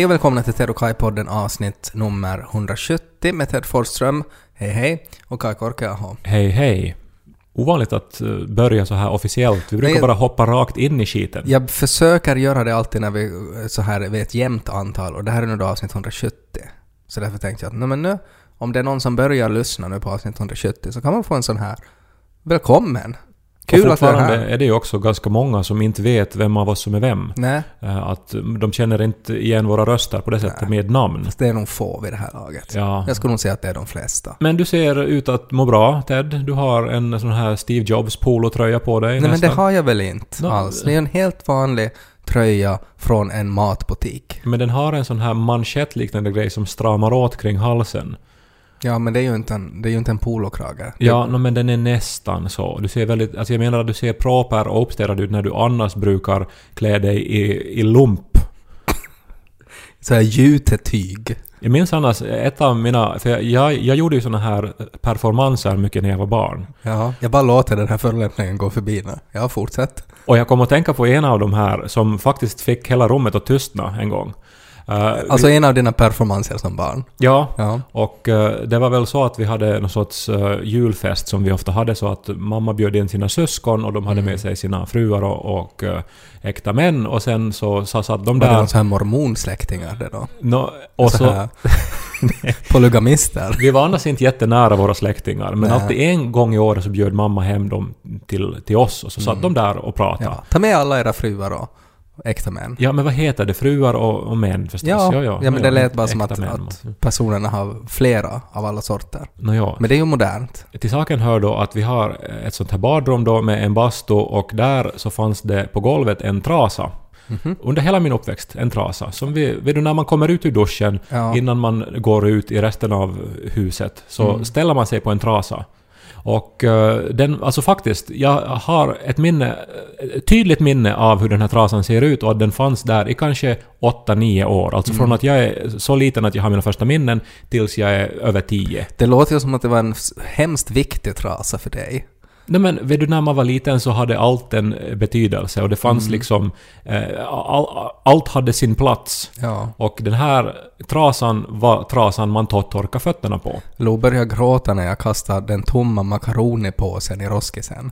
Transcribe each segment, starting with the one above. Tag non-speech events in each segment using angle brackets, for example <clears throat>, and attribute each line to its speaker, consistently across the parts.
Speaker 1: Hej och välkomna till Ted och Kai-podden avsnitt nummer 170 med Ted Forsström. Hej hej. Och Kai Korkeaho.
Speaker 2: Hej hej. Ovanligt att eh, börja så här officiellt. Vi brukar
Speaker 1: Nej.
Speaker 2: bara hoppa rakt in i skiten.
Speaker 1: Jag försöker göra det alltid när vi eh, så här vid ett jämnt antal och det här är nu då avsnitt 170. Så därför tänkte jag att men nu, om det är någon som börjar lyssna nu på avsnitt 170 så kan man få en sån här välkommen. Kul
Speaker 2: och
Speaker 1: att du är
Speaker 2: fortfarande
Speaker 1: här.
Speaker 2: är det ju också ganska många som inte vet vem av oss som är vem.
Speaker 1: Nej,
Speaker 2: Eh, Att de känner inte igen våra röster på det sättet med namn.
Speaker 1: fast det är nog få vid det här laget.
Speaker 2: Ja.
Speaker 1: Jag skulle nog säga att det är de flesta.
Speaker 2: Men du ser ut att må bra, Ted. Du har en sån här Steve Jobs polotröja på dig
Speaker 1: Nej men det
Speaker 2: nästan.
Speaker 1: har jag väl inte
Speaker 2: Nå,
Speaker 1: alls. Det är en helt vanlig tröja från en matbutik.
Speaker 2: Men den har en sån här manschettliknande grej som stramar åt kring halsen.
Speaker 1: Ja, men det är ju inte en, det är ju inte en polokrage.
Speaker 2: Ja, no, men den är nästan så. Du ser väldigt... Alltså jag menar att du ser proper och uppstädad ut när du annars brukar klä dig i, i lump. <laughs>
Speaker 1: Så här jutetyg.
Speaker 2: Jag minns annars ett av mina... För jag, jag, jag gjorde ju såna här performanser mycket när jag var barn.
Speaker 1: Ja, jag bara låter den här förolämpningen gå förbi nu. Ja, fortsätt.
Speaker 2: Och jag kom att tänka på en av de här som faktiskt fick hela rummet att tystna en gång. Eh,
Speaker 1: Alltså
Speaker 2: vi,
Speaker 1: en av dina performanser som barn.
Speaker 2: ja,
Speaker 1: Ja.
Speaker 2: och eh, det var väl så att vi hade någon sorts uh, julfest som vi ofta hade så att mamma bjöd in sina syskon och de hade med sig sina fruar och, och äkta män och sen så, så satt de
Speaker 1: Var det
Speaker 2: där...
Speaker 1: någon sån här mormonsläktingar det då?
Speaker 2: Nå, och
Speaker 1: så
Speaker 2: så, <laughs>
Speaker 1: polygamister?
Speaker 2: Vi var annars inte jättenära våra släktingar, men
Speaker 1: Nej.
Speaker 2: alltid en gång i året så bjöd mamma hem dem till, till oss och så satt de där och pratade.
Speaker 1: Mm. Ja. Ta med alla era fruar och äkta män.
Speaker 2: Ja, men vad heter det? Fruar och, och män förstås?
Speaker 1: Ja, ja, men det lät bara som att, att personerna har flera av alla sorter.
Speaker 2: Nå, ja.
Speaker 1: Men det är ju modernt.
Speaker 2: Till saken hör då att vi har ett sånt här badrum då med en bastu och där så fanns det på golvet en trasa.
Speaker 1: Mhm.
Speaker 2: Under hela min uppväxt, en trasa. Som vi, vet du, när man kommer ut ur duschen,
Speaker 1: Ja.
Speaker 2: innan man går ut i resten av huset, så
Speaker 1: Mm.
Speaker 2: ställer man sig på en trasa. Och eh, den, alltså faktiskt, jag har ett minne, ett tydligt minne av hur den här trasan ser ut och att den fanns där i kanske 8-9 år. Alltså
Speaker 1: Mm.
Speaker 2: från att jag är så liten att jag har mina första minnen tills jag är över 10.
Speaker 1: Det låter ju som att det var en hemskt viktig trasa för dig.
Speaker 2: Nej men vet du, när man var liten så hade allt en eh, betydelse och det fanns
Speaker 1: Mm.
Speaker 2: liksom... Eh, all, allt hade sin plats.
Speaker 1: Ja.
Speaker 2: Och den här trasan var trasan man tog torka fötterna på.
Speaker 1: Lo började gråta när jag kastade den tomma makaronipåsen i roskisen.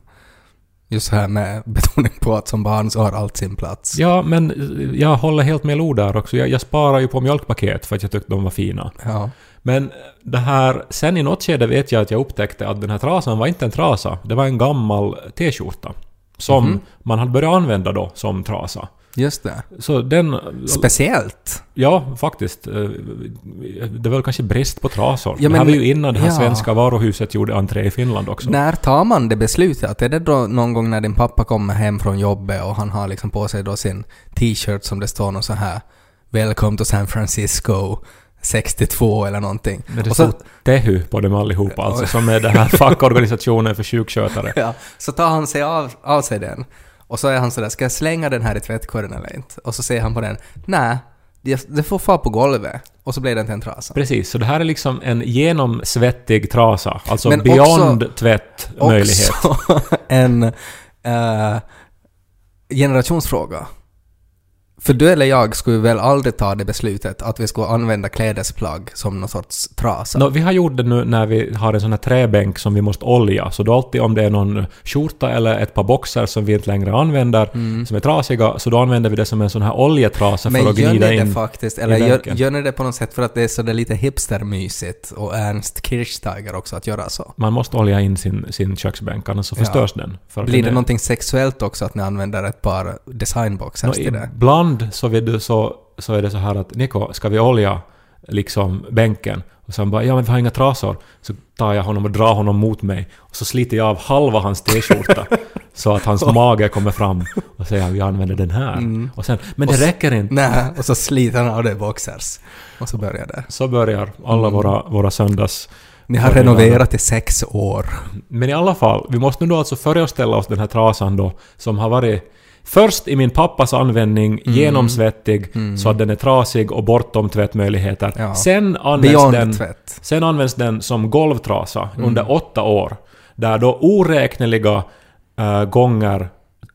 Speaker 1: Just här med <laughs> betoning på att som barn så har allt sin plats.
Speaker 2: Ja, men eh, jag håller helt med Lo där också. Jag, jag sparar ju på mjölkpaket för att jag tyckte de var fina.
Speaker 1: Ja.
Speaker 2: Men det här... Sen i något skede vet jag att jag upptäckte att den här trasan var inte en trasa. Det var en gammal t-skjorta. Som
Speaker 1: Mhm.
Speaker 2: man hade börjat använda då som trasa.
Speaker 1: Just det.
Speaker 2: Så den...
Speaker 1: Speciellt.
Speaker 2: Ja, faktiskt. Eh, Det var väl kanske brist på trasor.
Speaker 1: Ja,
Speaker 2: det här
Speaker 1: men-
Speaker 2: var ju innan det här
Speaker 1: ja.
Speaker 2: svenska varuhuset gjorde entré i Finland också.
Speaker 1: När tar man det beslutet? Är det då någon gång när din pappa kommer hem från jobbet och han har liksom på sig då sin t-shirt som det står något så här “Welcome to San Francisco 62” eller någonting.
Speaker 2: Men det
Speaker 1: Och så-
Speaker 2: stod Tehu på dem allihopa, alltså som är den här fackorganisationen för sjukskötare. <laughs>
Speaker 1: Ja, så tar han sig av, av sig den. Och så är han sådär, ska jag slänga den här i tvättkorgen eller inte? Och så ser han på den, nej, det, får fara på golvet. Och så blir den till en trasa.
Speaker 2: Precis, så det här är liksom en genomsvettig trasa. Alltså
Speaker 1: Men
Speaker 2: beyond
Speaker 1: också-
Speaker 2: tvättmöjlighet.
Speaker 1: Också <laughs> en eh, generationsfråga. För du eller jag skulle väl aldrig ta det beslutet att vi skulle använda klädesplagg som någon sorts trasa.
Speaker 2: Nå, vi har gjort det nu när vi har en sån här träbänk som vi måste olja. Så då alltid om det är någon skjorta eller ett par boxar som vi inte längre använder, som är trasiga, så då använder vi det som en sån här oljetrasa för
Speaker 1: Mm. Men
Speaker 2: att
Speaker 1: gör
Speaker 2: glida
Speaker 1: ni det
Speaker 2: in.
Speaker 1: faktiskt? Eller gör, gör ni det på något sätt för att det är sådär lite hipstermysigt och Ernst Kirchsteiger också att göra så?
Speaker 2: Man måste olja in sin, sin köksbänk, annars så
Speaker 1: Ja.
Speaker 2: förstörs den. För att
Speaker 1: Blir
Speaker 2: den
Speaker 1: det
Speaker 2: är-
Speaker 1: någonting sexuellt också att ni använder ett par designboxers
Speaker 2: Nå,
Speaker 1: till det?
Speaker 2: ibland så, vet du, så, så är det så här att Niko, ska vi olja liksom bänken? Och sen bara ja men vi har inga trasor. Så tar jag honom och drar honom mot mig. Och så sliter jag av halva hans t-skjorta. <laughs> så att hans mage kommer fram. Och säger vi använder den här. Och sen, men det
Speaker 1: Mm. Och s-
Speaker 2: räcker inte.
Speaker 1: Nej, och så sliter han av det boxers. Och så börjar det.
Speaker 2: Så börjar alla våra, våra söndags...
Speaker 1: Ni har renoverat i sex år.
Speaker 2: Men i alla fall, vi måste nu då alltså föreställa oss den här trasan då som har varit Först i min pappas användning
Speaker 1: Mm.
Speaker 2: genomsvettig så att den är trasig och bortom tvättmöjligheter.
Speaker 1: Ja.
Speaker 2: Sen, används
Speaker 1: Beyond
Speaker 2: den,
Speaker 1: tvätt.
Speaker 2: sen används den som golvtrasa
Speaker 1: Mm.
Speaker 2: under åtta år. Där då oräkneliga eh, gånger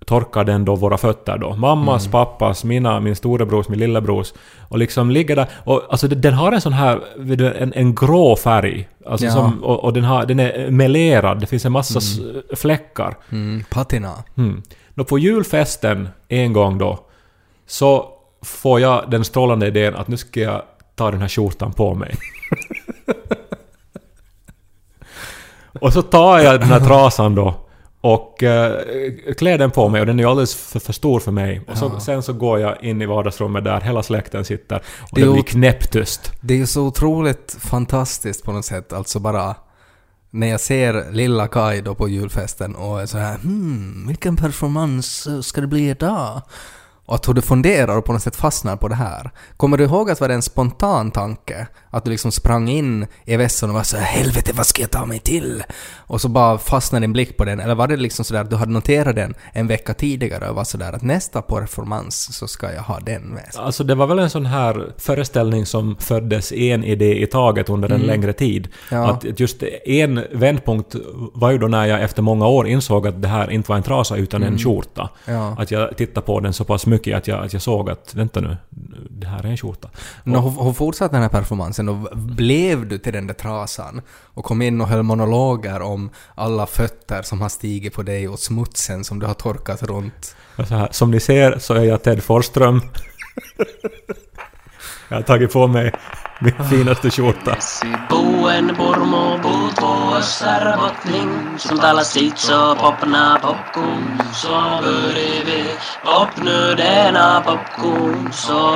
Speaker 2: torkar den då våra fötter då. Mammas, pappas, mina, min storebrors, min lillebrors. Och liksom ligger där. Och alltså den har en sån här, en, en grå färg. Alltså
Speaker 1: Ja.
Speaker 2: som, och, och den, har, den är melerad, det finns en massa s- fläckar.
Speaker 1: Mm, patina.
Speaker 2: Mm. Då på julfesten en gång då, så får jag den strålande idén att nu ska jag ta den här skjortan på mig. och så tar jag den här trasan då och eh, klär den på mig och den är ju alldeles för, för stor för mig. Och så,
Speaker 1: Ja.
Speaker 2: sen så går jag in i vardagsrummet där hela släkten sitter och
Speaker 1: Det
Speaker 2: det, blir knäpptyst.
Speaker 1: Det är ju så otroligt fantastiskt på något sätt, alltså bara när jag ser lilla Kai då på julfesten och är så här hmm, vilken performance eh, ska det bli idag? Och att hur du funderar och på något sätt fastnar på det här. Kommer du ihåg att det var en spontan tanke? Att du liksom sprang in i vässan och var så helvete vad ska jag ta mig till? Och så bara fastnade din blick på den. Eller var det liksom sådär att du hade noterat den en vecka tidigare och var sådär att nästa performance så ska jag ha den med.
Speaker 2: Alltså det var väl en sån här föreställning som föddes en idé i taget under en längre tid.
Speaker 1: Ja.
Speaker 2: Att just en vändpunkt var ju då när jag efter många år insåg att det här inte var en trasa utan en skjorta.
Speaker 1: Ja.
Speaker 2: Att jag tittade på den så pass mycket att jag, att jag såg att vänta nu, det här är en skjorta.
Speaker 1: Nå, hur, hur fortsatte den här performansen och blev du till den där trasan och kom in och höll monologer om alla fötter som har stigit på dig och smutsen som du har torkat runt?
Speaker 2: Och här, som ni ser så är jag Ted Forsström. <laughs> jag har tagit på mig min finaste skjorta.
Speaker 3: Som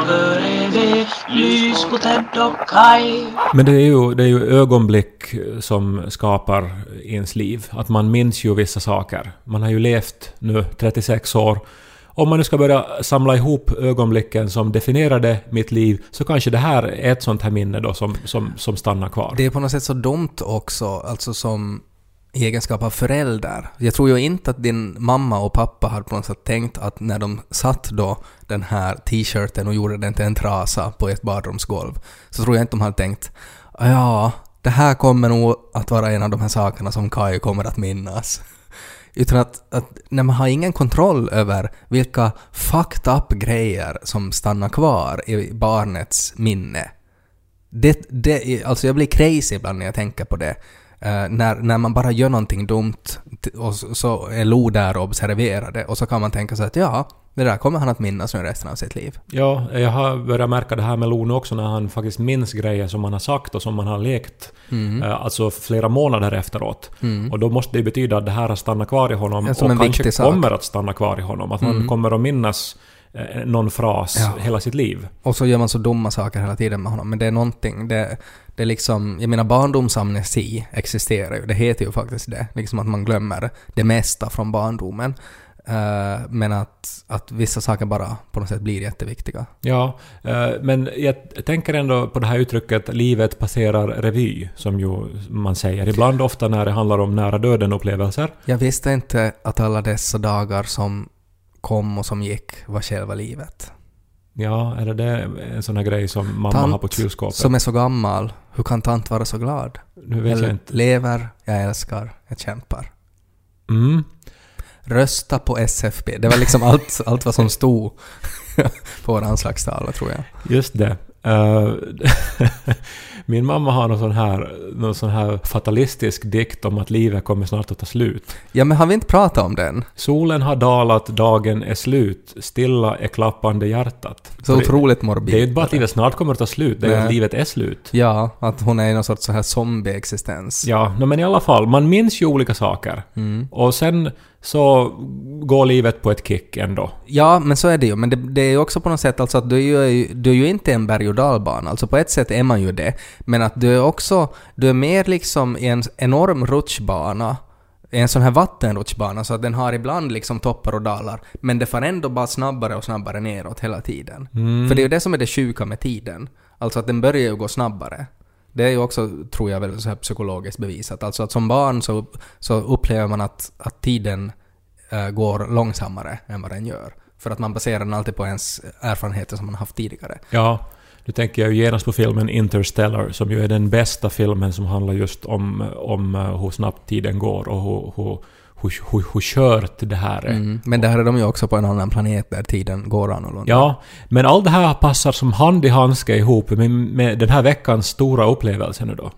Speaker 3: vi vi lys på Ted och Kai
Speaker 2: Men det är, ju, det är ju ögonblick som skapar ens liv. Att man minns ju vissa saker. Man har ju levt nu 36 år. Om man nu ska börja samla ihop ögonblicken som definierade mitt liv så kanske det här är ett sånt här minne då som, som, som stannar kvar.
Speaker 1: Det är på något sätt så dumt också, alltså som i egenskap av förälder. Jag tror ju inte att din mamma och pappa har på något sätt tänkt att när de satt då den här t-shirten och gjorde den till en trasa på ett badrumsgolv, så tror jag inte de har tänkt ja, det här kommer nog att vara en av de här sakerna som Kai kommer att minnas. Utan att, att när man har ingen kontroll över vilka fucked up grejer som stannar kvar i barnets minne. Det, det, alltså jag blir crazy ibland när jag tänker på det. Eh, när, när man bara gör någonting dumt och så, så är Lo där och observerar det och så kan man tänka sig att ja, det där kommer han att minnas nu resten av sitt liv.
Speaker 2: Ja, jag har börjat märka det här med Lone också när han faktiskt minns grejer som man har sagt och som man har lekt.
Speaker 1: Mm.
Speaker 2: eh, Alltså flera månader efteråt. Och då måste det betyda att det här har stannat kvar i honom
Speaker 1: Ja,
Speaker 2: och kanske
Speaker 1: sak.
Speaker 2: kommer att stanna kvar i honom. Att han kommer att minnas någon fras
Speaker 1: Ja.
Speaker 2: hela sitt liv.
Speaker 1: Och så gör man så dumma saker hela tiden med honom. Men det är någonting, det, det är liksom, jag menar barndomsamnesi existerar ju, det heter ju faktiskt det. Liksom att man glömmer det mesta från barndomen. Eh, men att, att vissa saker bara på något sätt blir jätteviktiga.
Speaker 2: Ja, eh, men jag tänker ändå på det här uttrycket livet passerar revy, som ju man säger ibland ofta när det handlar om nära döden-upplevelser.
Speaker 1: Jag visste inte att alla dessa dagar som kom och som gick var själva livet.
Speaker 2: Ja, eller det en sån här grej som mamma har på kylskåpet?
Speaker 1: som är så gammal, hur kan tant vara så glad?
Speaker 2: Nu vet jag inte.
Speaker 1: lever, jag älskar, jag kämpar.
Speaker 2: Mm.
Speaker 1: Rösta på SFP. Det var liksom allt, allt vad som stod <laughs> på vår anslagstavla tror jag.
Speaker 2: Just det. Eh, <laughs> min mamma har någon sån, här, någon sån här fatalistisk dikt om att livet kommer snart att ta slut.
Speaker 1: Ja, men har vi inte pratat om den?
Speaker 2: Solen har dalat, dagen är slut, stilla är klappande hjärtat.
Speaker 1: Så
Speaker 2: det,
Speaker 1: otroligt morbid.
Speaker 2: det är ju inte bara att livet snart kommer att ta slut, det är ju att livet är slut.
Speaker 1: Ja, att hon är i någon sorts så här zombie-existens.
Speaker 2: Ja, men i alla fall, man minns ju olika saker.
Speaker 1: Mm.
Speaker 2: Och sen så går livet på ett kick ändå.
Speaker 1: Ja, men så är det ju. Men det, det är ju också på något sätt alltså att du är ju, du är ju inte en berg och dalbana. Alltså på ett sätt är man ju det. Men att du är också, du är mer liksom i en enorm rutschbana. En sån här vattenrutschbana så att den har ibland liksom toppar och dalar. Men det får ändå bara snabbare och snabbare neråt hela tiden. För det är ju det som är det sjuka med tiden. Alltså att den börjar ju gå snabbare. Det är ju också, tror jag, väl så här psykologiskt bevisat. Alltså att som barn så, så upplever man att, att tiden äh, går långsammare än vad den gör. För att man baserar den alltid på ens erfarenheter som man haft tidigare.
Speaker 2: Ja, nu tänker jag ju genast på filmen Interstellar som ju är den bästa filmen som handlar just om, om eh, hur snabbt tiden går och hur, hur, hur, hur, hur kört det här är.
Speaker 1: Mm. Men där är de ju också på en annan planet där tiden går annorlunda.
Speaker 2: Ja, men allt det här passar som hand i handske ihop med, med den här veckans stora upplevelse nu då.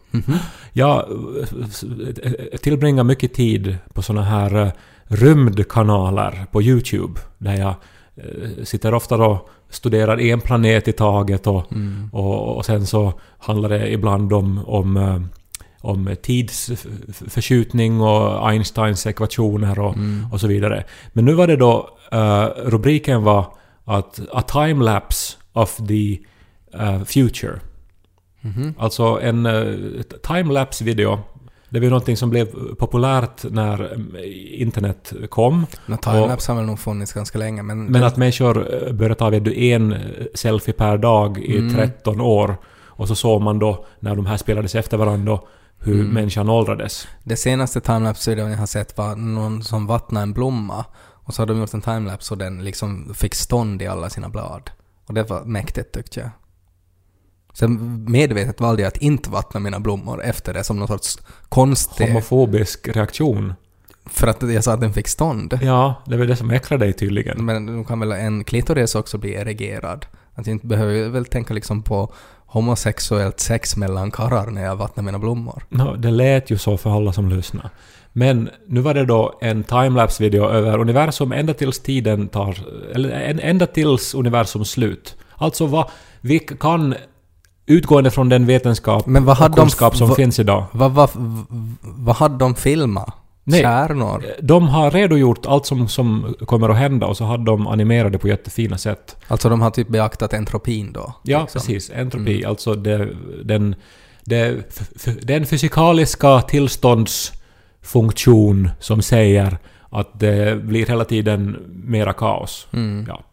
Speaker 2: Jag eh, tillbringar mycket tid på såna här eh, rymdkanaler på YouTube där jag eh, sitter ofta då studerar en planet i taget och, och, och sen så handlar det ibland om, om, eh, om tidsförskjutning och Einsteins ekvationer och, och så vidare. Men nu var det då, eh, rubriken var att a timelapse of the eh, future. Alltså en uh, timelapse video. Det var ju någonting som blev populärt när eh, internet kom.
Speaker 1: Timelapse har väl nog funnits ganska länge men...
Speaker 2: Men att människor eh, började ta vet du, en eh, selfie per dag i
Speaker 1: Mm.
Speaker 2: 13 år. Och så såg man då, när de här spelades efter varandra, hur
Speaker 1: Mm.
Speaker 2: människan åldrades.
Speaker 1: Det senaste timelapse-videon jag har sett var någon som vattnade en blomma och så har de gjort en timelapse och den liksom fick stånd i alla sina blad. Och det var mäktigt tyckte jag. Sen medvetet valde jag att inte vattna mina blommor efter det som någon sorts konstig...
Speaker 2: Homofobisk reaktion.
Speaker 1: För att jag sa att den fick stånd.
Speaker 2: Ja, det var det som äcklade dig tydligen.
Speaker 1: Men då kan väl en klitoris också bli erigerad? Att jag inte behöver väl tänka liksom på homosexuellt sex mellan karlar när jag vattnar mina blommor.
Speaker 2: No, det lät ju så för alla som lyssnar. Men nu var det då en timelapse-video över universum ända tills tiden tar... Eller ända tills universums slut. Alltså vad vi kan utgående från den vetenskap och
Speaker 1: hade de-
Speaker 2: kunskap som finns idag.
Speaker 1: Vad vad vad hade de filmat?
Speaker 2: Nej.
Speaker 1: Stjärnor?
Speaker 2: De har redogjort allt som, som kommer att hända och så hade de animerat det på jättefina sätt.
Speaker 1: Alltså de har typ beaktat entropin då?
Speaker 2: Ja,
Speaker 1: liksom.
Speaker 2: precis. Entropi, alltså det, den, det, den fysikaliska tillståndsfunktion som säger att det blir hela tiden mera kaos.
Speaker 1: Mm.
Speaker 2: Ja.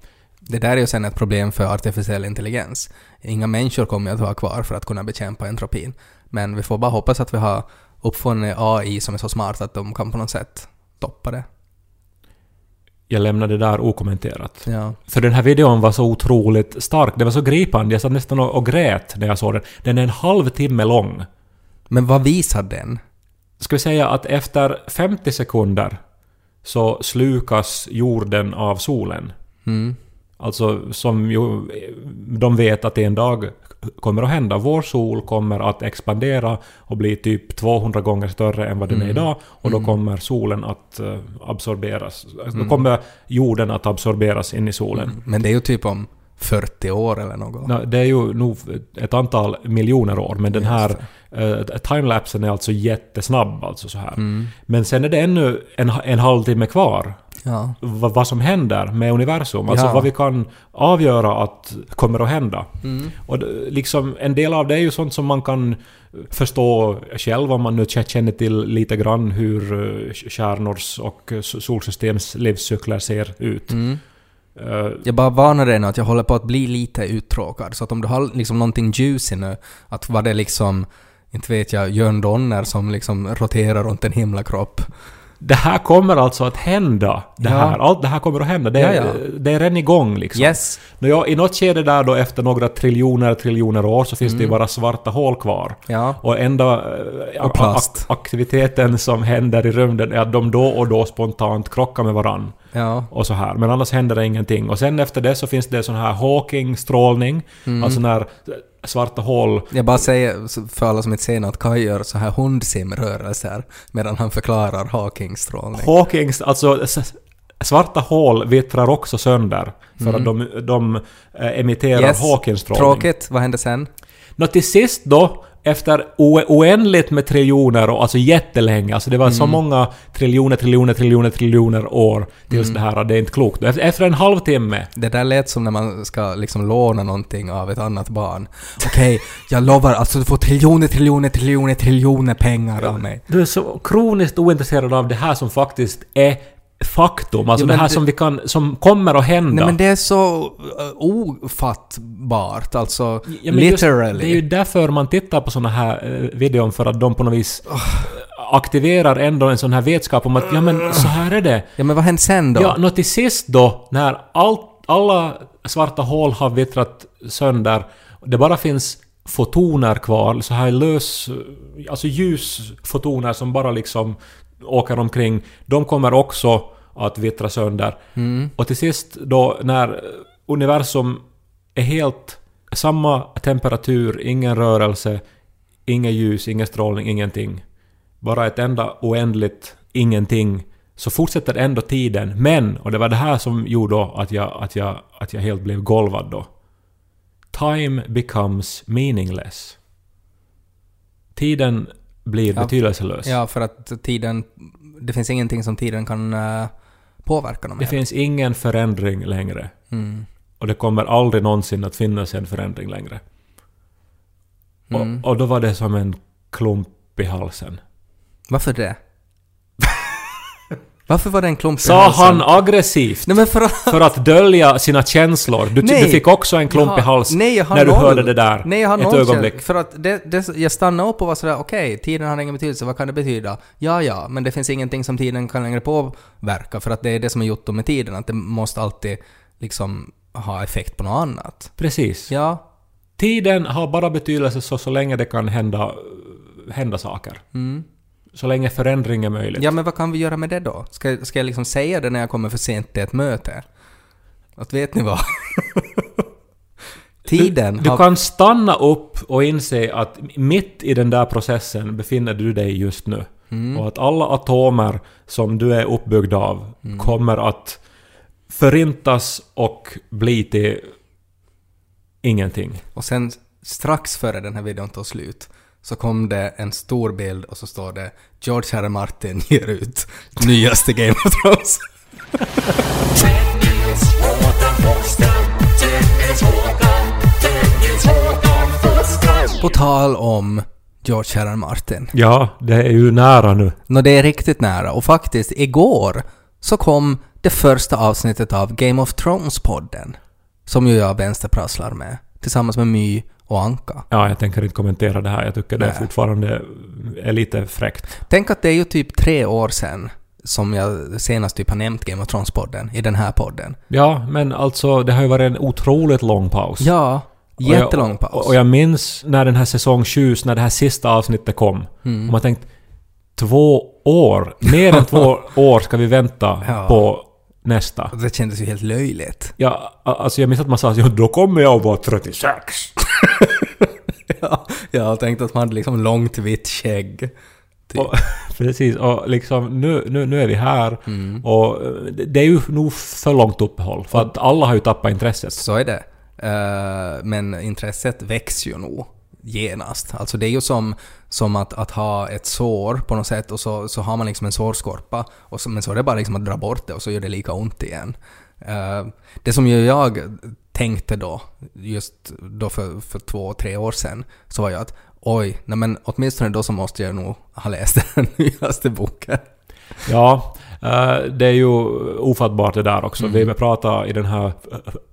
Speaker 1: Det där är ju sen ett problem för artificiell intelligens. Inga människor kommer att vara kvar för att kunna bekämpa entropin. Men vi får bara hoppas att vi har uppfunnit AI som är så smart att de kan på något sätt stoppa det.
Speaker 2: Jag lämnar det där okommenterat.
Speaker 1: Ja.
Speaker 2: För den här videon var så otroligt stark, det var så gripande, jag satt nästan och, och grät när jag såg den. Den är en halvtimme lång.
Speaker 1: Men vad visar den?
Speaker 2: Ska vi säga att efter 50 sekunder så slukas jorden av solen.
Speaker 1: Mm.
Speaker 2: Alltså som ju de vet att det en dag kommer att hända. Vår sol kommer att expandera och bli typ 200 gånger större än vad den är idag och då kommer solen att eh, absorberas. Alltså, Då kommer jorden att absorberas in i solen.
Speaker 1: Men det är ju typ om 40 år eller något.
Speaker 2: Nå, Det är ju nog ett antal miljoner år men den här uh, timelapsen är alltså jättesnabb alltså så här. Men sen är det ännu en, en halvtimme kvar
Speaker 1: Ja.
Speaker 2: vad, vad som händer med universum. Alltså
Speaker 1: Ja.
Speaker 2: vad vi kan avgöra att kommer att hända.
Speaker 1: Mm.
Speaker 2: Och liksom, en del av det är ju sånt som man kan förstå själv om man nu känner till lite grann hur stjärnors och eh, s- solsystems livscykler ser ut.
Speaker 1: Mm.
Speaker 2: Eh,
Speaker 1: Jag bara varnar dig nu att jag håller på att bli lite uttråkad. Så att om du har liksom någonting juicy nu, att var det liksom, inte vet jag, Jörn Donner som liksom roterar runt en himlakropp.
Speaker 2: Det här kommer alltså att hända. Det,
Speaker 1: Ja.
Speaker 2: här, allt det här kommer att hända. Det,
Speaker 1: Ja, ja.
Speaker 2: det är redan igång liksom.
Speaker 1: Yes!
Speaker 2: Nå, ja, I något skede där då efter några triljoner triljoner år så finns det
Speaker 1: Mm.
Speaker 2: ju bara svarta hål kvar.
Speaker 1: Ja.
Speaker 2: Och enda eh,
Speaker 1: Och
Speaker 2: ak- aktiviteten som händer i rymden är att de då och då spontant krockar med varann.
Speaker 1: Ja.
Speaker 2: Och så här. Men annars händer det ingenting. Och sen efter det så finns det sån här Hawking-strålning.
Speaker 1: Mm.
Speaker 2: Alltså när svarta hål...
Speaker 1: Jag bara säger för alla som inte ser något, Kaj gör så här hundsimrörelser medan han förklarar Hawking-strålning.
Speaker 2: Hawkings, alltså svarta hål vittrar också sönder. För att de, de eh, emitterar
Speaker 1: Mm. Yes.
Speaker 2: Hawking-strålning.
Speaker 1: Tråkigt, vad hände sen?
Speaker 2: Nå till sist då, efter oändligt med triljoner och alltså jättelänge, alltså det var så många triljoner, triljoner, triljoner, triljoner år tills det här, det är inte klokt. Efter, en halvtimme
Speaker 1: Det där lät som när man ska liksom låna någonting av ett annat barn. Okej, jag lovar, alltså du får triljoner, triljoner, triljoner, triljoner pengar av mig.
Speaker 2: Du är så kroniskt ointresserad av det här som faktiskt är faktum. Alltså
Speaker 1: Jo,
Speaker 2: det här
Speaker 1: det-
Speaker 2: som vi kan, som kommer att hända.
Speaker 1: Nej men det är så uh, ofattbart, alltså
Speaker 2: Ja, men just-
Speaker 1: literally.
Speaker 2: det är ju därför man tittar på såna här eh, videon, för att de på något vis eh, aktiverar ändå en sån här vetskap om att ja men så här är det.
Speaker 1: Ja men vad hände sen då?
Speaker 2: Ja, nå till sist då, när allt, alla svarta hål har vittrat sönder, det bara finns fotoner kvar, så här lös... Alltså ljusfotoner som bara liksom åker omkring, de kommer också att vittra sönder. Och till sist då när universum är helt samma temperatur, ingen rörelse, inget ljus, ingen strålning, ingenting. Bara ett enda oändligt ingenting. Så fortsätter ändå tiden, men, och det var det här som gjorde att jag, att jag, att jag helt blev golvad då. Time becomes meaningless. Tiden blir
Speaker 1: Ja.
Speaker 2: betydelselös.
Speaker 1: Ja, för att tiden... Det finns ingenting som tiden kan eh, påverka dem
Speaker 2: Det
Speaker 1: med.
Speaker 2: finns ingen förändring längre.
Speaker 1: Mm.
Speaker 2: Och det kommer aldrig någonsin att finnas en förändring längre.
Speaker 1: Mm.
Speaker 2: Och, och då var det som en klump i halsen.
Speaker 1: Varför det? Varför var det en klump i
Speaker 2: Sa
Speaker 1: halsen?
Speaker 2: han aggressivt?
Speaker 1: Nej men för att...
Speaker 2: För att dölja sina känslor. Du,
Speaker 1: Nej.
Speaker 2: du fick också en klump i halsen
Speaker 1: nej,
Speaker 2: när du
Speaker 1: noll.
Speaker 2: hörde det där
Speaker 1: Nej, jag har
Speaker 2: ett ögonblick.
Speaker 1: För att det, det, jag stannade upp och var sådär, okej, tiden har ingen betydelse, vad kan det betyda? Ja, ja, men det finns ingenting som tiden kan längre påverka, för att det är det som är gjort med tiden, att det måste alltid liksom ha effekt på något annat.
Speaker 2: Precis.
Speaker 1: Ja.
Speaker 2: Tiden har bara betydelse så, så länge det kan hända, hända saker. Så länge förändring är möjligt.
Speaker 1: Ja, men vad kan vi göra med det då? Ska, ska jag liksom säga det när jag kommer för sent till ett möte? Att vet ni vad? <laughs> tiden
Speaker 2: Du, du
Speaker 1: har...
Speaker 2: kan stanna upp och inse att mitt i den där processen befinner du dig just nu.
Speaker 1: Mm.
Speaker 2: Och att alla atomer som du är uppbyggd av
Speaker 1: Mm.
Speaker 2: kommer att förintas och bli till ingenting.
Speaker 1: Och sen strax före den här videon tog slut så kom det en stor bild och så står det George R. Martin ger ut nyaste Game of Thrones. På tal om George R. R. Martin.
Speaker 2: Ja, det är ju nära nu.
Speaker 1: Nå, det är riktigt nära. Och faktiskt, igår så kom det första avsnittet av Game of Thrones-podden. Som ju jag vänsterprasslar med. Tillsammans med My och Anka.
Speaker 2: Ja, jag tänker inte kommentera det här. Jag tycker det
Speaker 1: Nej.
Speaker 2: fortfarande är lite fräckt.
Speaker 1: Tänk att det är ju typ tre år sedan som jag senast typ har nämnt Game of Thrones-podden i den här podden.
Speaker 2: Ja, men alltså det har ju varit en otroligt lång paus.
Speaker 1: Ja,
Speaker 2: jag-
Speaker 1: jättelång paus.
Speaker 2: Och, och jag minns när den här säsong 7, när det här sista avsnittet kom.
Speaker 1: Mm.
Speaker 2: Och man tänkt två år, mer än två <laughs> år ska vi vänta
Speaker 1: Ja.
Speaker 2: på nästa.
Speaker 1: Det kändes ju helt löjligt.
Speaker 2: Ja, alltså jag minns att man sa att då kommer jag att vara 36. <laughs>
Speaker 1: ja, jag tänkte att man hade liksom långt vitt skägg. Typ.
Speaker 2: Och, <laughs> precis, och liksom nu, nu, nu är vi här.
Speaker 1: Mm.
Speaker 2: Och eh, det är ju nog för långt uppehåll. För att alla har ju tappat intresset.
Speaker 1: Så är det. Eh, men intresset växer ju nog genast. Alltså det är ju som, som att, att ha ett sår på något sätt och så, så har man liksom en sårskorpa och så, men så är det bara liksom att dra bort det och så gör det lika ont igen. Eh, det som ju jag tänkte då, just då för, för två, tre år sedan, så var ju att oj, nej men åtminstone då så måste jag nog ha läst <laughs> den nyaste boken.
Speaker 2: Ja, eh, det är ju ofattbart det där också.
Speaker 1: Mm.
Speaker 2: Vi pratade i den här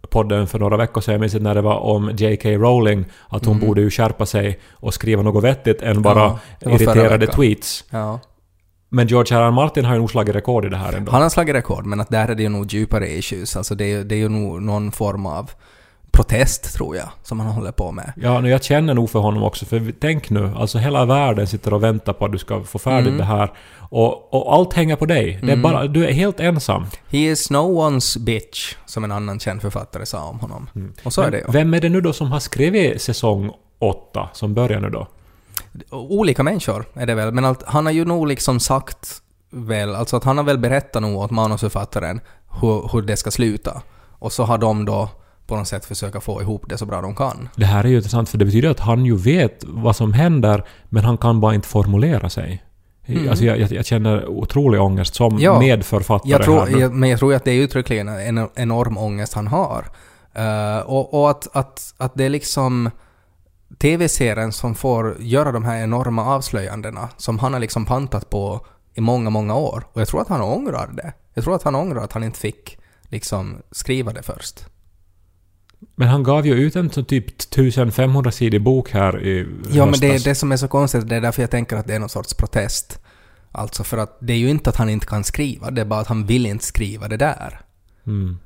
Speaker 2: podden för några veckor sedan, jag minns när det var om J.K. Rowling, att hon borde ju skärpa sig och skriva något vettigt än bara
Speaker 1: Mm. Ja,
Speaker 2: irriterade tweets.
Speaker 1: Ja.
Speaker 2: Men George R. R. Martin har ju nog slagit rekord i det här ändå.
Speaker 1: Han har slagit rekord, men att där är det ju nog djupare issues. Alltså det är, det är ju nog någon form av protest, tror jag, som han håller på med.
Speaker 2: Ja, nu jag känner nog för honom också, för tänk nu, alltså hela världen sitter och väntar på att du ska få färdigt
Speaker 1: Mm.
Speaker 2: det här. Och, och allt hänger på dig. Det är bara, du är helt ensam.
Speaker 1: He is no one's bitch, som en annan känd författare sa om honom. Och så är det ju.
Speaker 2: Vem är det nu då som har skrivit säsong 8, som börjar nu då?
Speaker 1: Olika människor är det väl, men allt, han har ju nog liksom sagt väl, alltså att han har väl berättat nog åt manusförfattaren hur, hur det ska sluta. Och så har de då på något sätt försöka få ihop det så bra de kan.
Speaker 2: Det här är ju intressant för det betyder att han ju vet vad som händer men han kan bara inte formulera sig. Alltså jag, jag, jag känner otrolig ångest som
Speaker 1: Mm. Ja.
Speaker 2: medförfattare
Speaker 1: Jag tror, jag, men jag tror ju att det är uttryckligen en enorm ångest han har. Eh, och och att, att, att det är liksom TV-serien som får göra de här enorma avslöjandena som han har liksom pantat på i många, många år. Och jag tror att han ångrar det. Jag tror att han ångrar att han inte fick liksom skriva det först.
Speaker 2: Men han gav ju ut en typ 1500-sidig bok här i
Speaker 1: Ja, men det är
Speaker 2: höstas.
Speaker 1: det som är så konstigt. Det är därför jag tänker att det är någon sorts protest. Alltså för att det är ju inte att han inte kan skriva, det är bara att han vill inte skriva det där.
Speaker 2: Mm.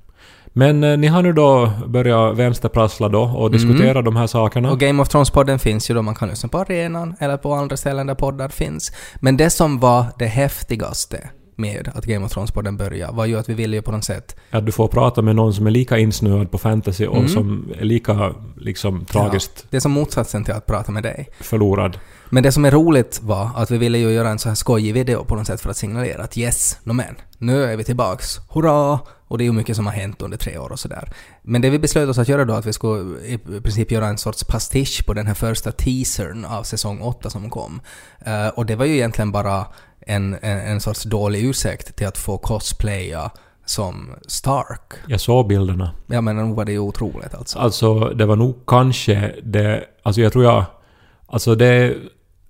Speaker 2: Men eh, ni har nu då börjat vänsterprassla då och diskutera de här sakerna.
Speaker 1: Mm. Och Game of Thrones-podden finns ju då, man kan lyssna på arenan eller på andra ställen där poddar finns. Men det som var det häftigaste med att Game of Thrones-podden började var ju att vi ville ju på något sätt
Speaker 2: Att du får prata med någon som är lika insnöad på fantasy och som är lika liksom tragiskt
Speaker 1: Ja, det är som motsatsen till att prata med dig.
Speaker 2: förlorad.
Speaker 1: Men det som är roligt var att vi ville ju göra en så här skojig video på något sätt för att signalera att yes, no men, nu är vi tillbaks, hurra! Och det är ju mycket som har hänt under tre år och sådär. Men det vi beslöt oss att göra då att vi skulle i princip göra en sorts pastisch på den här första teasern av säsong 8 som kom. Eh, och det var ju egentligen bara en, en, en sorts dålig ursäkt till att få cosplaya som Stark.
Speaker 2: Jag såg bilderna.
Speaker 1: Ja men nog var det ju otroligt alltså.
Speaker 2: Alltså, det var nog kanske det... Alltså jag tror jag... Alltså det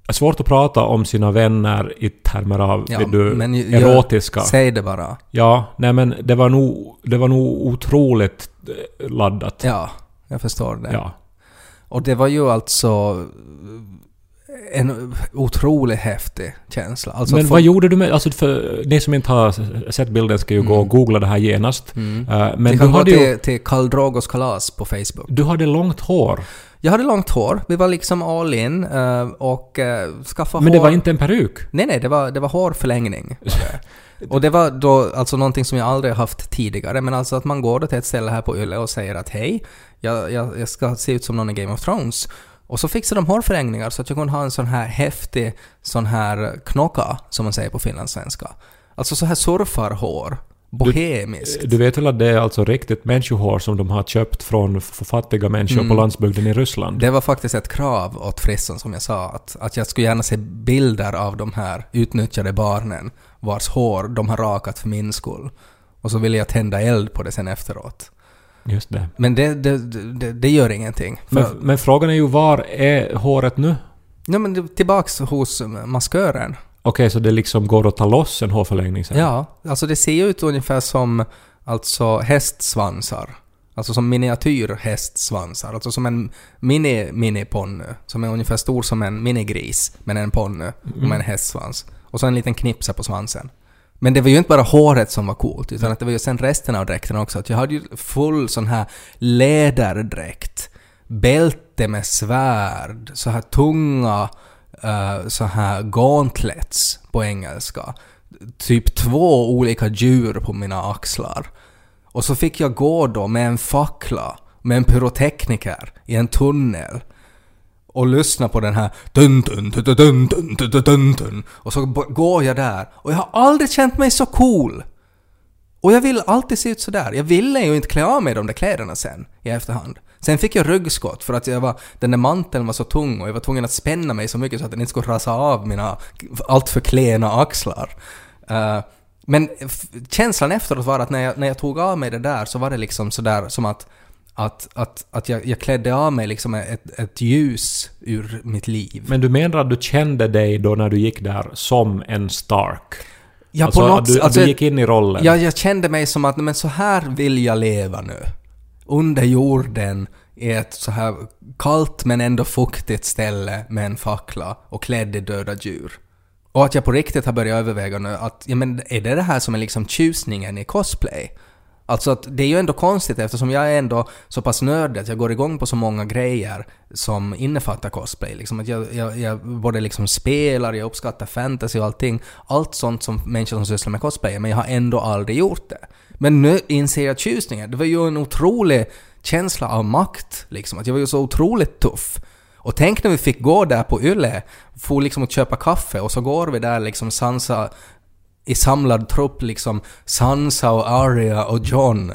Speaker 2: är svårt att prata om sina vänner i termer av
Speaker 1: Ja,
Speaker 2: du,
Speaker 1: men ju- gör-
Speaker 2: erotiska.
Speaker 1: Säg det bara.
Speaker 2: Ja, nej men det var nog, det var nog otroligt eh, laddat.
Speaker 1: Ja, jag förstår det.
Speaker 2: Ja.
Speaker 1: Och det var ju alltså en otroligt häftig känsla. Alltså
Speaker 2: men
Speaker 1: att
Speaker 2: vad gjorde du med... Alltså för ni som inte har sett bilden ska ju gå och googla det här genast.
Speaker 1: Mm.
Speaker 2: Eh, men du
Speaker 1: kan gå
Speaker 2: hade ju...
Speaker 1: till, till Karl Drogos kalas på Facebook.
Speaker 2: Du hade långt hår.
Speaker 1: Jag hade långt hår, vi var liksom all in eh, och uh, skaffa
Speaker 2: Men
Speaker 1: hår...
Speaker 2: det var inte en peruk.
Speaker 1: Nej, nej, det var, det var hårförlängning. det. <laughs> Och det var då alltså någonting som jag aldrig haft tidigare, men alltså att man går då till ett ställe här på Yle och säger att hej, jag, jag, jag ska se ut som någon i Game of Thrones. Och så fixar de hårförlängningar så att jag kunde ha en sån här häftig sån här knocka, som man säger på finlandssvenska. Alltså så här surfarhår. Bohemiskt.
Speaker 2: Du vet väl att det är alltså riktigt människohår som de har köpt från fattiga människor
Speaker 1: Mm.
Speaker 2: på landsbygden i Ryssland?
Speaker 1: Det var faktiskt ett krav åt frissan som jag sa, att, att jag skulle gärna se bilder av de här utnyttjade barnen vars hår de har rakat för min skull. Och så ville jag tända eld på det sen efteråt.
Speaker 2: Just det.
Speaker 1: Men det, det, det, det gör ingenting.
Speaker 2: Men, men frågan är ju var är håret nu?
Speaker 1: ja, men tillbaks hos maskören.
Speaker 2: Okej, så det liksom går att ta loss en hårförlängning sen?
Speaker 1: Ja, alltså det ser ju ut ungefär som alltså hästsvansar. Alltså som miniatyrhästsvansar. Alltså som en mini-mini-ponny. Som är ungefär stor som en minigris. Men en ponny och med en hästsvans. Och så en liten knipsa på svansen. Men det var ju inte bara håret som var coolt, utan att det var ju sen resten av dräkten också. Att jag hade ju full sån här läderdräkt. Bälte med svärd. Så här tunga uh, så här gauntlets på engelska. Typ två olika djur på mina axlar. Och så fick jag gå då med en fackla, med en pyrotekniker i en tunnel och lyssna på den här dun dun dun dun dun dun dun dun dun och så går jag där och jag har aldrig känt mig så cool. Och jag vill alltid se ut sådär. Jag ville ju inte klä av mig de där kläderna sen i efterhand. Sen fick jag ryggskott för att jag var, den där manteln var så tung och jag var tvungen att spänna mig så mycket så att den inte skulle rasa av mina alltför klena axlar. Eh, men känslan efteråt var att när jag, när jag tog av mig det där så var det liksom sådär som att att, att, att jag, jag klädde av mig liksom ett, ett ljus ur mitt liv.
Speaker 2: Men du menar att du kände dig då när du gick där som en Stark?
Speaker 1: Ja,
Speaker 2: alltså,
Speaker 1: på något
Speaker 2: att du,
Speaker 1: alltså,
Speaker 2: du gick in i rollen?
Speaker 1: Ja, jag kände mig som att men så här vill jag leva nu. Under jorden i ett så här kallt men ändå fuktigt ställe med en fackla och klädd i döda djur. Och att jag på riktigt har börjat överväga nu att, ja men är det det här som är liksom tjusningen i cosplay? Alltså att det är ju ändå konstigt eftersom jag är ändå så pass nördig att jag går igång på så många grejer som innefattar cosplay. Liksom att jag, jag, jag både liksom spelar, jag uppskattar fantasy och allting. Allt sånt som människor som sysslar med cosplay, men jag har ändå aldrig gjort det. Men nu inser jag tjusningen. Det var ju en otrolig känsla av makt, liksom. Att jag var ju så otroligt tuff. Och tänk när vi fick gå där på Yle, få liksom att köpa kaffe och så går vi där liksom Sansa i samlad trupp liksom Sansa och Arya och John.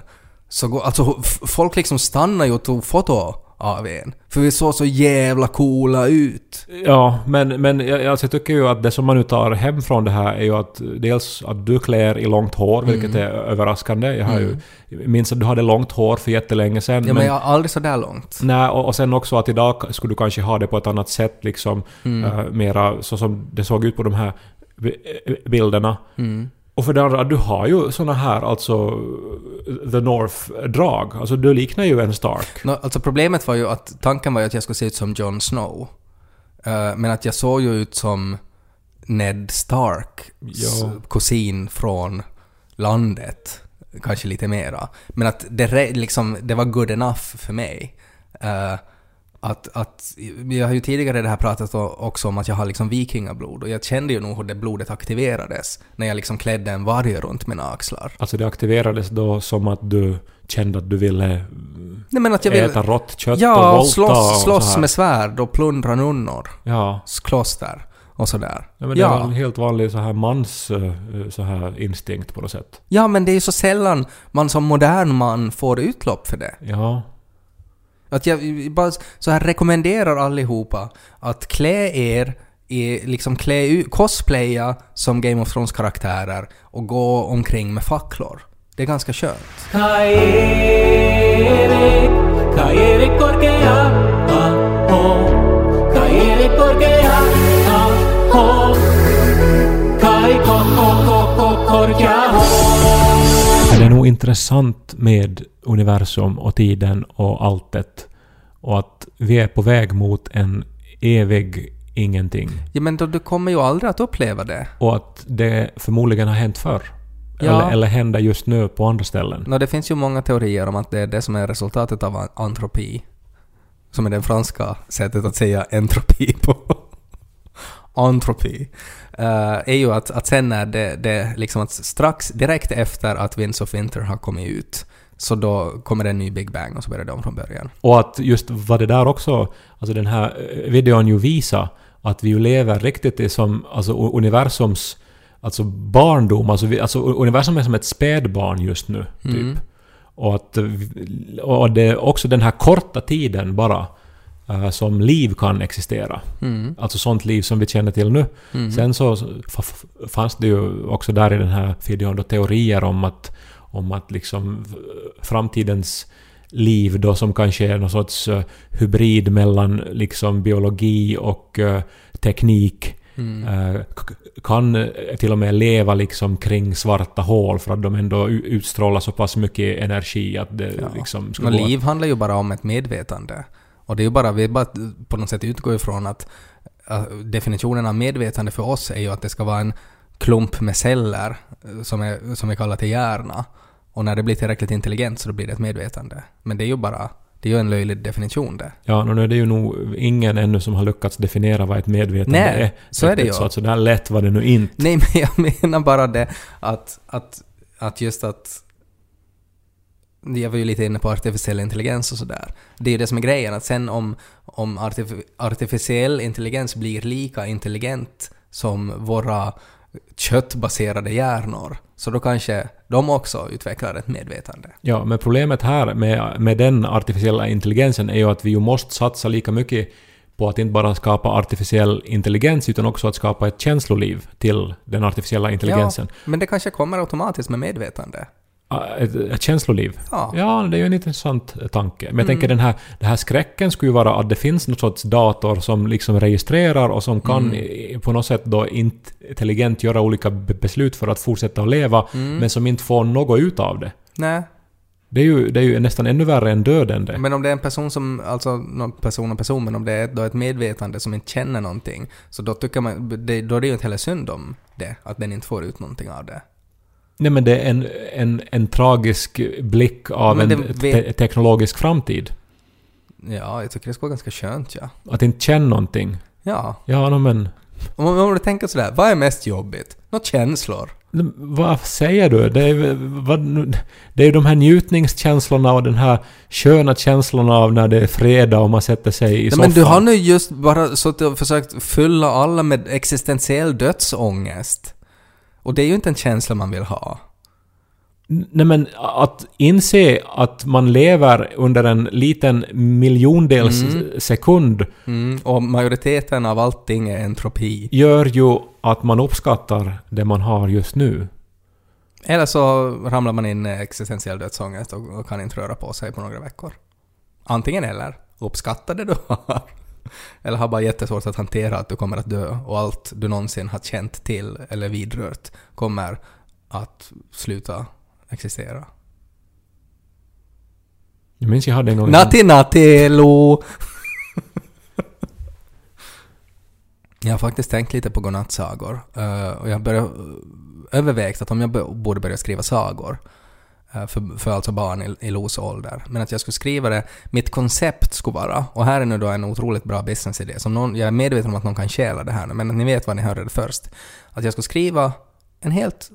Speaker 1: Så går, alltså folk liksom stannar ju och tog foto av en. För vi såg så jävla coola ut.
Speaker 2: Ja, men, men jag, alltså, jag tycker ju att det som man nu tar hem från det här är ju att dels att du klär i långt hår,
Speaker 1: Mm.
Speaker 2: vilket är överraskande. Jag har ju, minns att du hade långt hår för jättelänge sedan.
Speaker 1: Ja men jag har aldrig så där långt.
Speaker 2: Nej, och, och sen också att idag skulle du kanske ha det på ett annat sätt liksom.
Speaker 1: Mm.
Speaker 2: eh, mera så som det såg ut på de här eh, bilderna.
Speaker 1: Mm.
Speaker 2: Och för det andra, du har ju såna här alltså The North-drag. Alltså du liknar ju en Stark.
Speaker 1: Nå, alltså problemet var ju att tanken var ju att jag skulle se ut som Jon Snow. Eh, men att jag såg ju ut som Ned Stark,
Speaker 2: Ja.
Speaker 1: kusin från landet. kanske lite mera. Men att det, liksom, det var good enough för mig. Eh, att, att, jag har ju tidigare det här pratat också om att jag har liksom vikingablod och jag kände ju nog hur det blodet aktiverades när jag liksom klädde en varg runt mina axlar.
Speaker 2: Alltså det aktiverades då som att du kände att du ville
Speaker 1: Nej men att jag vill...
Speaker 2: äta rått kött och
Speaker 1: Ja,
Speaker 2: volta
Speaker 1: och slåss,
Speaker 2: och
Speaker 1: slåss med svärd och plundra nunnor.
Speaker 2: Ja.
Speaker 1: Kloster och sådär.
Speaker 2: ja men det är väl en helt vanlig så här mans eh, så här instinkt på något sätt.
Speaker 1: Ja, men det är ju så sällan man som modern man får utlopp för det.
Speaker 2: Ja.
Speaker 1: Att jag bara så här rekommenderar allihopa att klä er i, liksom klä ut, cosplaya som Game of Thrones-karaktärer och gå omkring med facklor. Det är ganska skönt.
Speaker 3: Kai
Speaker 2: det är nog intressant med universum och tiden och alltet. Och att vi är på väg mot en evig ingenting.
Speaker 1: Ja, men då, du kommer ju aldrig att uppleva det.
Speaker 2: Och att det förmodligen har hänt förr.
Speaker 1: Ja.
Speaker 2: Eller, eller händer just nu på andra ställen.
Speaker 1: Nå, det finns ju många teorier om att det är det som är resultatet av antropi. Som är det franska sättet att säga entropi på. Antropi. Uh, är ju att, att sen när det, det liksom att strax direkt efter att Winds of Winter har kommit ut så då kommer det en ny Big Bang och så börjar det om från början.
Speaker 2: Och att just vad det där också, alltså den här eh, videon ju visar att vi ju lever riktigt i som, alltså universums, alltså barndom, alltså, vi, alltså universum är som ett spädbarn just nu, typ.
Speaker 1: Mm.
Speaker 2: Och att, eh, och det är också den här korta tiden bara eh, som liv kan existera.
Speaker 1: Mm.
Speaker 2: Alltså sånt liv som vi känner till nu.
Speaker 1: Mm.
Speaker 2: Sen så fanns det ju också där i den här videon då teorier om att, om att liksom f- framtidens liv då som kanske är någon sorts eh, hybrid mellan liksom biologi och eh, teknik
Speaker 1: Mm.
Speaker 2: eh, kan eh, till och med leva liksom kring svarta hål för att de ändå utstrålar så pass mycket energi att det
Speaker 1: Ja.
Speaker 2: liksom ska
Speaker 1: liv handlar ju bara om ett medvetande. Och det är ju bara, vi bara på något sätt utgår ifrån att definitionen av medvetande för oss är ju att det ska vara en klump med celler eh, som, är, som vi kallar till hjärna. Och när det blir tillräckligt intelligent så blir det ett medvetande. Men det är ju bara, det är ju en löjlig definition det.
Speaker 2: Ja, nu är det ju nog ingen ännu som har lyckats definiera vad ett medvetande
Speaker 1: Nej,
Speaker 2: är.
Speaker 1: så är det ju.
Speaker 2: Så att så där lätt var det nu inte.
Speaker 1: Nej, men jag menar bara det att, att, att just att... Jag var ju lite inne på artificiell intelligens och sådär. Det är ju det som är grejen, att sen om, om artif- artificiell intelligens blir lika intelligent som våra köttbaserade hjärnor, så då kanske de också utvecklar ett medvetande.
Speaker 2: Ja, men problemet här med, med den artificiella intelligensen är ju att vi ju måste satsa lika mycket på att inte bara skapa artificiell intelligens utan också att skapa ett känsloliv till den artificiella intelligensen.
Speaker 1: Ja, men det kanske kommer automatiskt med medvetande.
Speaker 2: Ett, ett känsloliv.
Speaker 1: Ja.
Speaker 2: Ja, det är ju en intressant eh, tanke. Men jag
Speaker 1: Mm.
Speaker 2: tänker den här, den här skräcken skulle ju vara att det finns någon sorts dator som liksom registrerar och som kan
Speaker 1: Mm.
Speaker 2: i- på något sätt då intelligent göra olika be- beslut för att fortsätta att leva,
Speaker 1: Mm.
Speaker 2: men som inte får något ut av det.
Speaker 1: Nej,
Speaker 2: Det är ju, det är ju nästan ännu värre än dödande.
Speaker 1: Men om det är en person som, alltså någon person och person, men om det är då ett medvetande som inte känner någonting, så då tycker man, det, då är det ju inte heller synd om det, att den inte får ut någonting av det.
Speaker 2: Nej men det är en, en, en tragisk blick av
Speaker 1: Men
Speaker 2: en
Speaker 1: det
Speaker 2: te
Speaker 1: vet-
Speaker 2: teknologisk framtid.
Speaker 1: Ja, jag tycker det skulle vara ganska skönt, ja.
Speaker 2: Att inte känna någonting.
Speaker 1: Ja.
Speaker 2: Ja, no, men...
Speaker 1: Om, om du tänker sådär, vad är mest jobbigt? Något känslor?
Speaker 2: Vad säger du? Det är, vad, det är ju de här njutningskänslorna och den här sköna känslorna av när det är fredag och man sätter sig i
Speaker 1: Nej,
Speaker 2: soffan.
Speaker 1: men du har nu just bara suttit och försökt fylla alla med existentiell dödsångest. Och det är ju inte en känsla man vill ha.
Speaker 2: Nej men att inse att man lever under en liten miljondels
Speaker 1: Mm.
Speaker 2: sekund
Speaker 1: Mm, och majoriteten av allting är entropi.
Speaker 2: gör ju att man uppskattar det man har just nu.
Speaker 1: Eller så ramlar man in i existentiell dödsångest och, och kan inte röra på sig på några veckor. Antingen eller. Uppskatta det du har. Eller har bara jättesvårt att hantera att du kommer att dö och allt du någonsin har känt till eller vidrört kommer att sluta existera.
Speaker 2: Jag minns jag hade en.
Speaker 1: Natti natti lo! Jag har faktiskt tänkt lite på godnattsagor. eh, och jag har övervägt att om jag borde börja skriva sagor. Eh, för, för alltså barn i, i Los ålder. Men att jag skulle skriva det, mitt koncept skulle vara, och här är nu då en otroligt bra businessidé, som någon, jag är medveten om att någon kan stjäla det här nu, men att ni vet vad ni hörde det först. Att jag skulle skriva en helt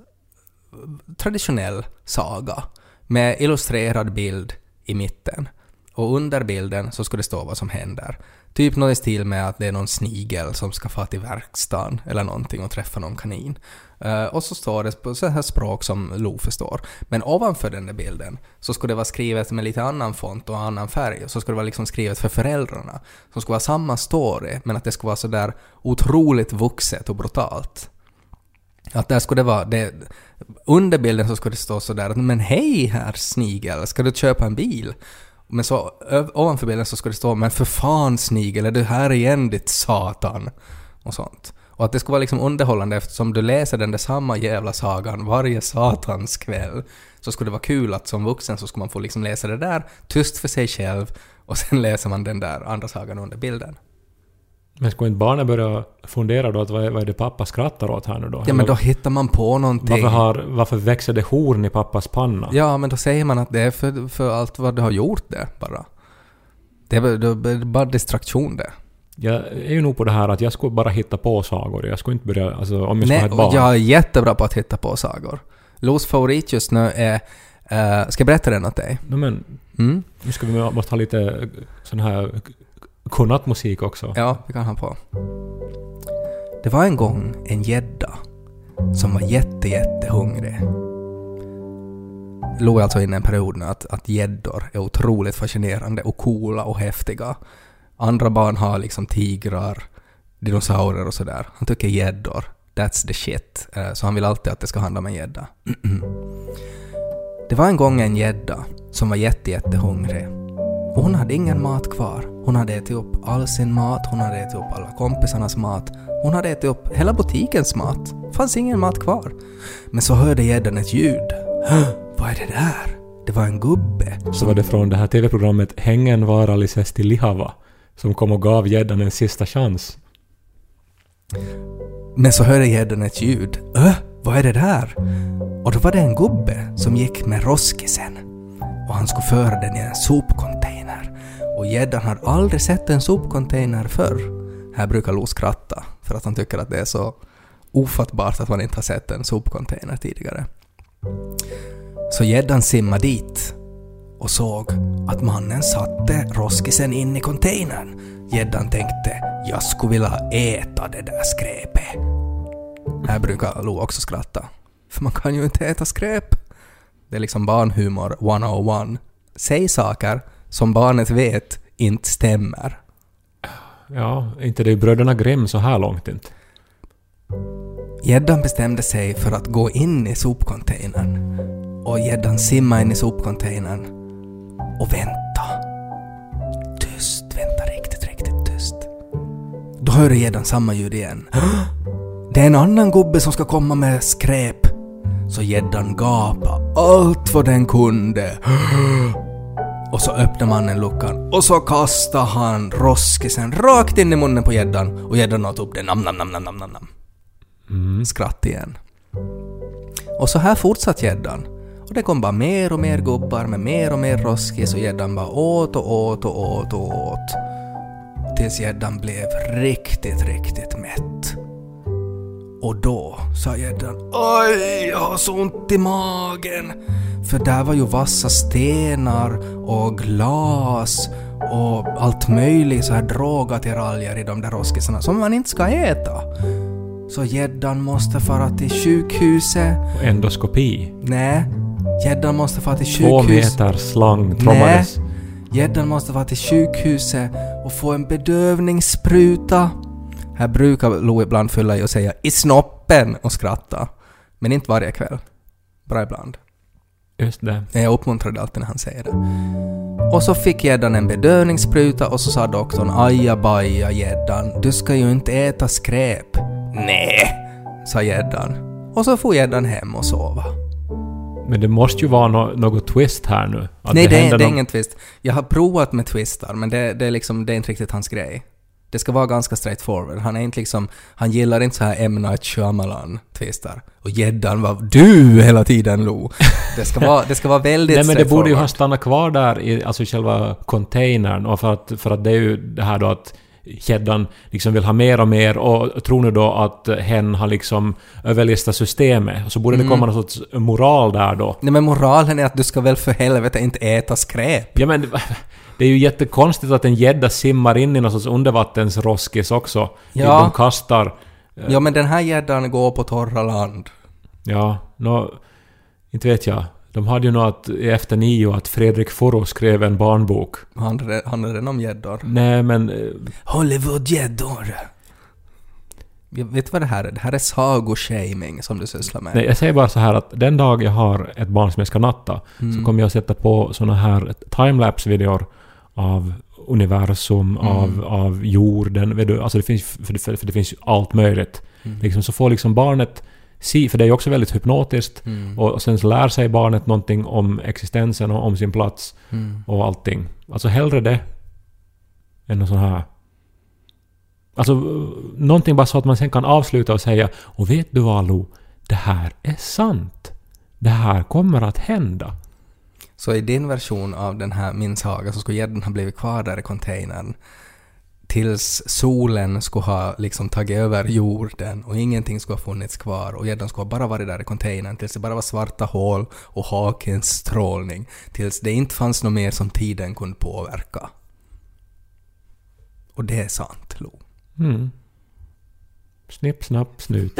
Speaker 1: traditionell saga med illustrerad bild i mitten. Och under bilden så skulle det stå vad som händer. Typ något i stil med att det är någon snigel som ska få till verkstaden eller någonting och träffa någon kanin. Uh, och så står det på så här språk som Lo förstår. Men ovanför den där bilden så skulle det vara skrivet med lite annan font och annan färg. Och så skulle det vara liksom skrivet för föräldrarna. Som skulle vara samma story, men att det skulle vara så där otroligt vuxet och brutalt. Att där skulle det vara, det, under bilden så skulle det stå sådär att men hej herr snigel, ska du köpa en bil? Men så ovanför bilden så ska det stå men för fan snigel, är du här igen ditt satan? Och sånt. Och att det skulle vara liksom underhållande eftersom du läser den där samma jävla sagan varje satans kväll. Så skulle det vara kul att som vuxen så skulle man få liksom läsa det där tyst för sig själv och sen <laughs> läser man den där andra sagan under bilden.
Speaker 2: Men skulle inte barnen börja fundera då att vad är, vad är det pappa skrattar åt här nu då?
Speaker 1: Ja men då hittar man på någonting.
Speaker 2: varför, har, varför växer det horn i pappas panna?
Speaker 1: Ja, men då säger man att det är för, för allt vad du har gjort det bara. Det är, det är bara distraktion det.
Speaker 2: Jag är ju nog på det här att jag skulle bara hitta på sagor. Jag skulle inte börja, alltså om jag skulle
Speaker 1: Nej,
Speaker 2: ha ett barn.
Speaker 1: jag är jättebra på att hitta på sagor. Los favorit just nu är... eh, ska jag berätta den åt dig?
Speaker 2: No, men
Speaker 1: Mm?
Speaker 2: nu ska vi måste ha lite sån här Kunnat musik också.
Speaker 1: Ja, vi kan ha på. Det var en gång en gädda som var jätte, jättehungrig. Lo är alltså inne i en period nu att, att gäddor är otroligt fascinerande och coola och häftiga. Andra barn har liksom tigrar, dinosaurier och sådär. Han tycker gäddor, that's the shit. Eh, så han vill alltid att det ska handla om en gädda. <clears throat> Det var en gång en gädda som var jätte, jättehungrig. Och hon hade ingen mat kvar. Hon hade ätit upp all sin mat, hon hade ätit upp alla kompisarnas mat, hon hade ätit upp hela butikens mat. fanns ingen mat kvar. Men så hörde gäddan ett ljud. Vad är det där? Det var en gubbe.
Speaker 2: Så var det från det här TV-programmet Hängen vaarallisesti lihava som kom och gav gäddan en sista chans.
Speaker 1: Men så hörde gäddan ett ljud. Öh, vad är det där? Och då var det en gubbe som gick med roskisen. Och han skulle föra den i en sopcontainer. Och gäddan har aldrig sett en sopcontainer förr. Här brukar Lo skratta, för att han tycker att det är så ofattbart att man inte har sett en sopcontainer tidigare. Så gäddan simmade dit och såg att mannen satte roskisen in i containern. Gäddan tänkte jag skulle vilja äta det där skräpet. Här brukar Lo också skratta. För man kan ju inte äta skräp. Det är liksom barnhumor 101. Säg saker som barnet vet inte stämmer.
Speaker 2: Ja, inte det är bröderna Grimm så här långt inte.
Speaker 1: Gäddan bestämde sig för att gå in i sopcontainern. Och gäddan simmade in i sopcontainern och vänta. Tyst, vänta riktigt, riktigt tyst. Då hörde gäddan samma ljud igen. <gasps> Det är en annan gubbe som ska komma med skräp. Så gäddan gapade allt vad den kunde. <gasps> Och så öppnade mannen luckan och så kastade han roskisen rakt in i munnen på gäddan och gäddan åt upp den. Nam, nam, nam, nam, nam, nam,
Speaker 2: Mm.
Speaker 1: skratt igen. Och så här fortsatte gäddan. Och det kom bara mer och mer gubbar med mer och mer roskis och gäddan bara åt och åt och åt och åt. Tills gäddan blev riktigt, riktigt mätt. Och då sa gäddan Oj, jag har så ont i magen. För där var ju vassa stenar och glas och allt möjligt så här drogattiraljer i de där roskisarna som man inte ska äta. Så gäddan måste fara till sjukhuset.
Speaker 2: Och endoskopi.
Speaker 1: Nej, gäddan måste fara till
Speaker 2: Två
Speaker 1: sjukhus.
Speaker 2: meter slang trommades.
Speaker 1: Gäddan måste vara till sjukhuset och få en bedövningsspruta. Här brukar Lo ibland fylla i och säga i snoppen och skratta. Men inte varje kväll. Bara ibland.
Speaker 2: Just det.
Speaker 1: Jag uppmuntrar det alltid när han säger det. Och så fick gäddan en bedövningsspruta och så sa doktorn ajabaja gäddan, du ska ju inte äta skräp. Nej, sa gäddan. Och så får gäddan hem och sova.
Speaker 2: Men det måste ju vara no något twist här nu. Att
Speaker 1: Nej, det, är,
Speaker 2: händer
Speaker 1: det är ingen twist. Jag har provat med twistar, men det, det, är liksom, det är inte riktigt hans grej. Det ska vara ganska straight forward. Han är inte liksom, han gillar inte så här M. Night Shyamalan-twistar. Och gäddan var du hela tiden Lo. Det ska vara, det ska vara väldigt
Speaker 2: Nej men det borde ju ha stannat kvar där i alltså i själva containern och för att, för att det är ju det här då att Keddan liksom vill ha mer och mer och tror nu då att hen har liksom överlistat systemet. Så borde
Speaker 1: Mm.
Speaker 2: det komma någon sorts moral där då.
Speaker 1: Nej men moralen är att du ska väl för helvete inte äta skräp.
Speaker 2: Ja men det är ju jättekonstigt att en gädda simmar in i någon sorts undervattensroskis också.
Speaker 1: Ja.
Speaker 2: De kastar...
Speaker 1: Ja men den här gäddan går på torra land.
Speaker 2: Ja, nå... Inte vet jag. De hade ju nog att efter nio att Fredrik Foro skrev en barnbok.
Speaker 1: Han, handlar den om gäddor?
Speaker 2: Nej men... eh,
Speaker 1: Hollywoodgäddor! Jag vet vad det här är? Det här är sagoshaming som du sysslar med.
Speaker 2: Nej, jag säger bara så här att den dag jag har ett barn som jag ska natta så kommer jag sätta på såna här timelapse-videor av universum, av, av jorden. Du, alltså det finns, för, det, för det finns allt möjligt. Liksom, så får liksom barnet se, för det är ju också väldigt hypnotiskt, och, och sen så lär sig barnet någonting om existensen och om sin plats och allting. Alltså hellre det än någon sån här Alltså, någonting bara så att man sen kan avsluta och säga Och vet du vad Lo? Det här är sant. Det här kommer att hända.
Speaker 1: Så i din version av den här Min saga så skulle gäddan ha blivit kvar där i containern tills solen skulle ha liksom tagit över jorden och ingenting skulle ha funnits kvar och gäddan skulle ha bara varit där i containern tills det bara var svarta hål och hakens strålning tills det inte fanns något mer som tiden kunde påverka. Och det är sant, Lo.
Speaker 2: Mm. Snipp, snapp, snut.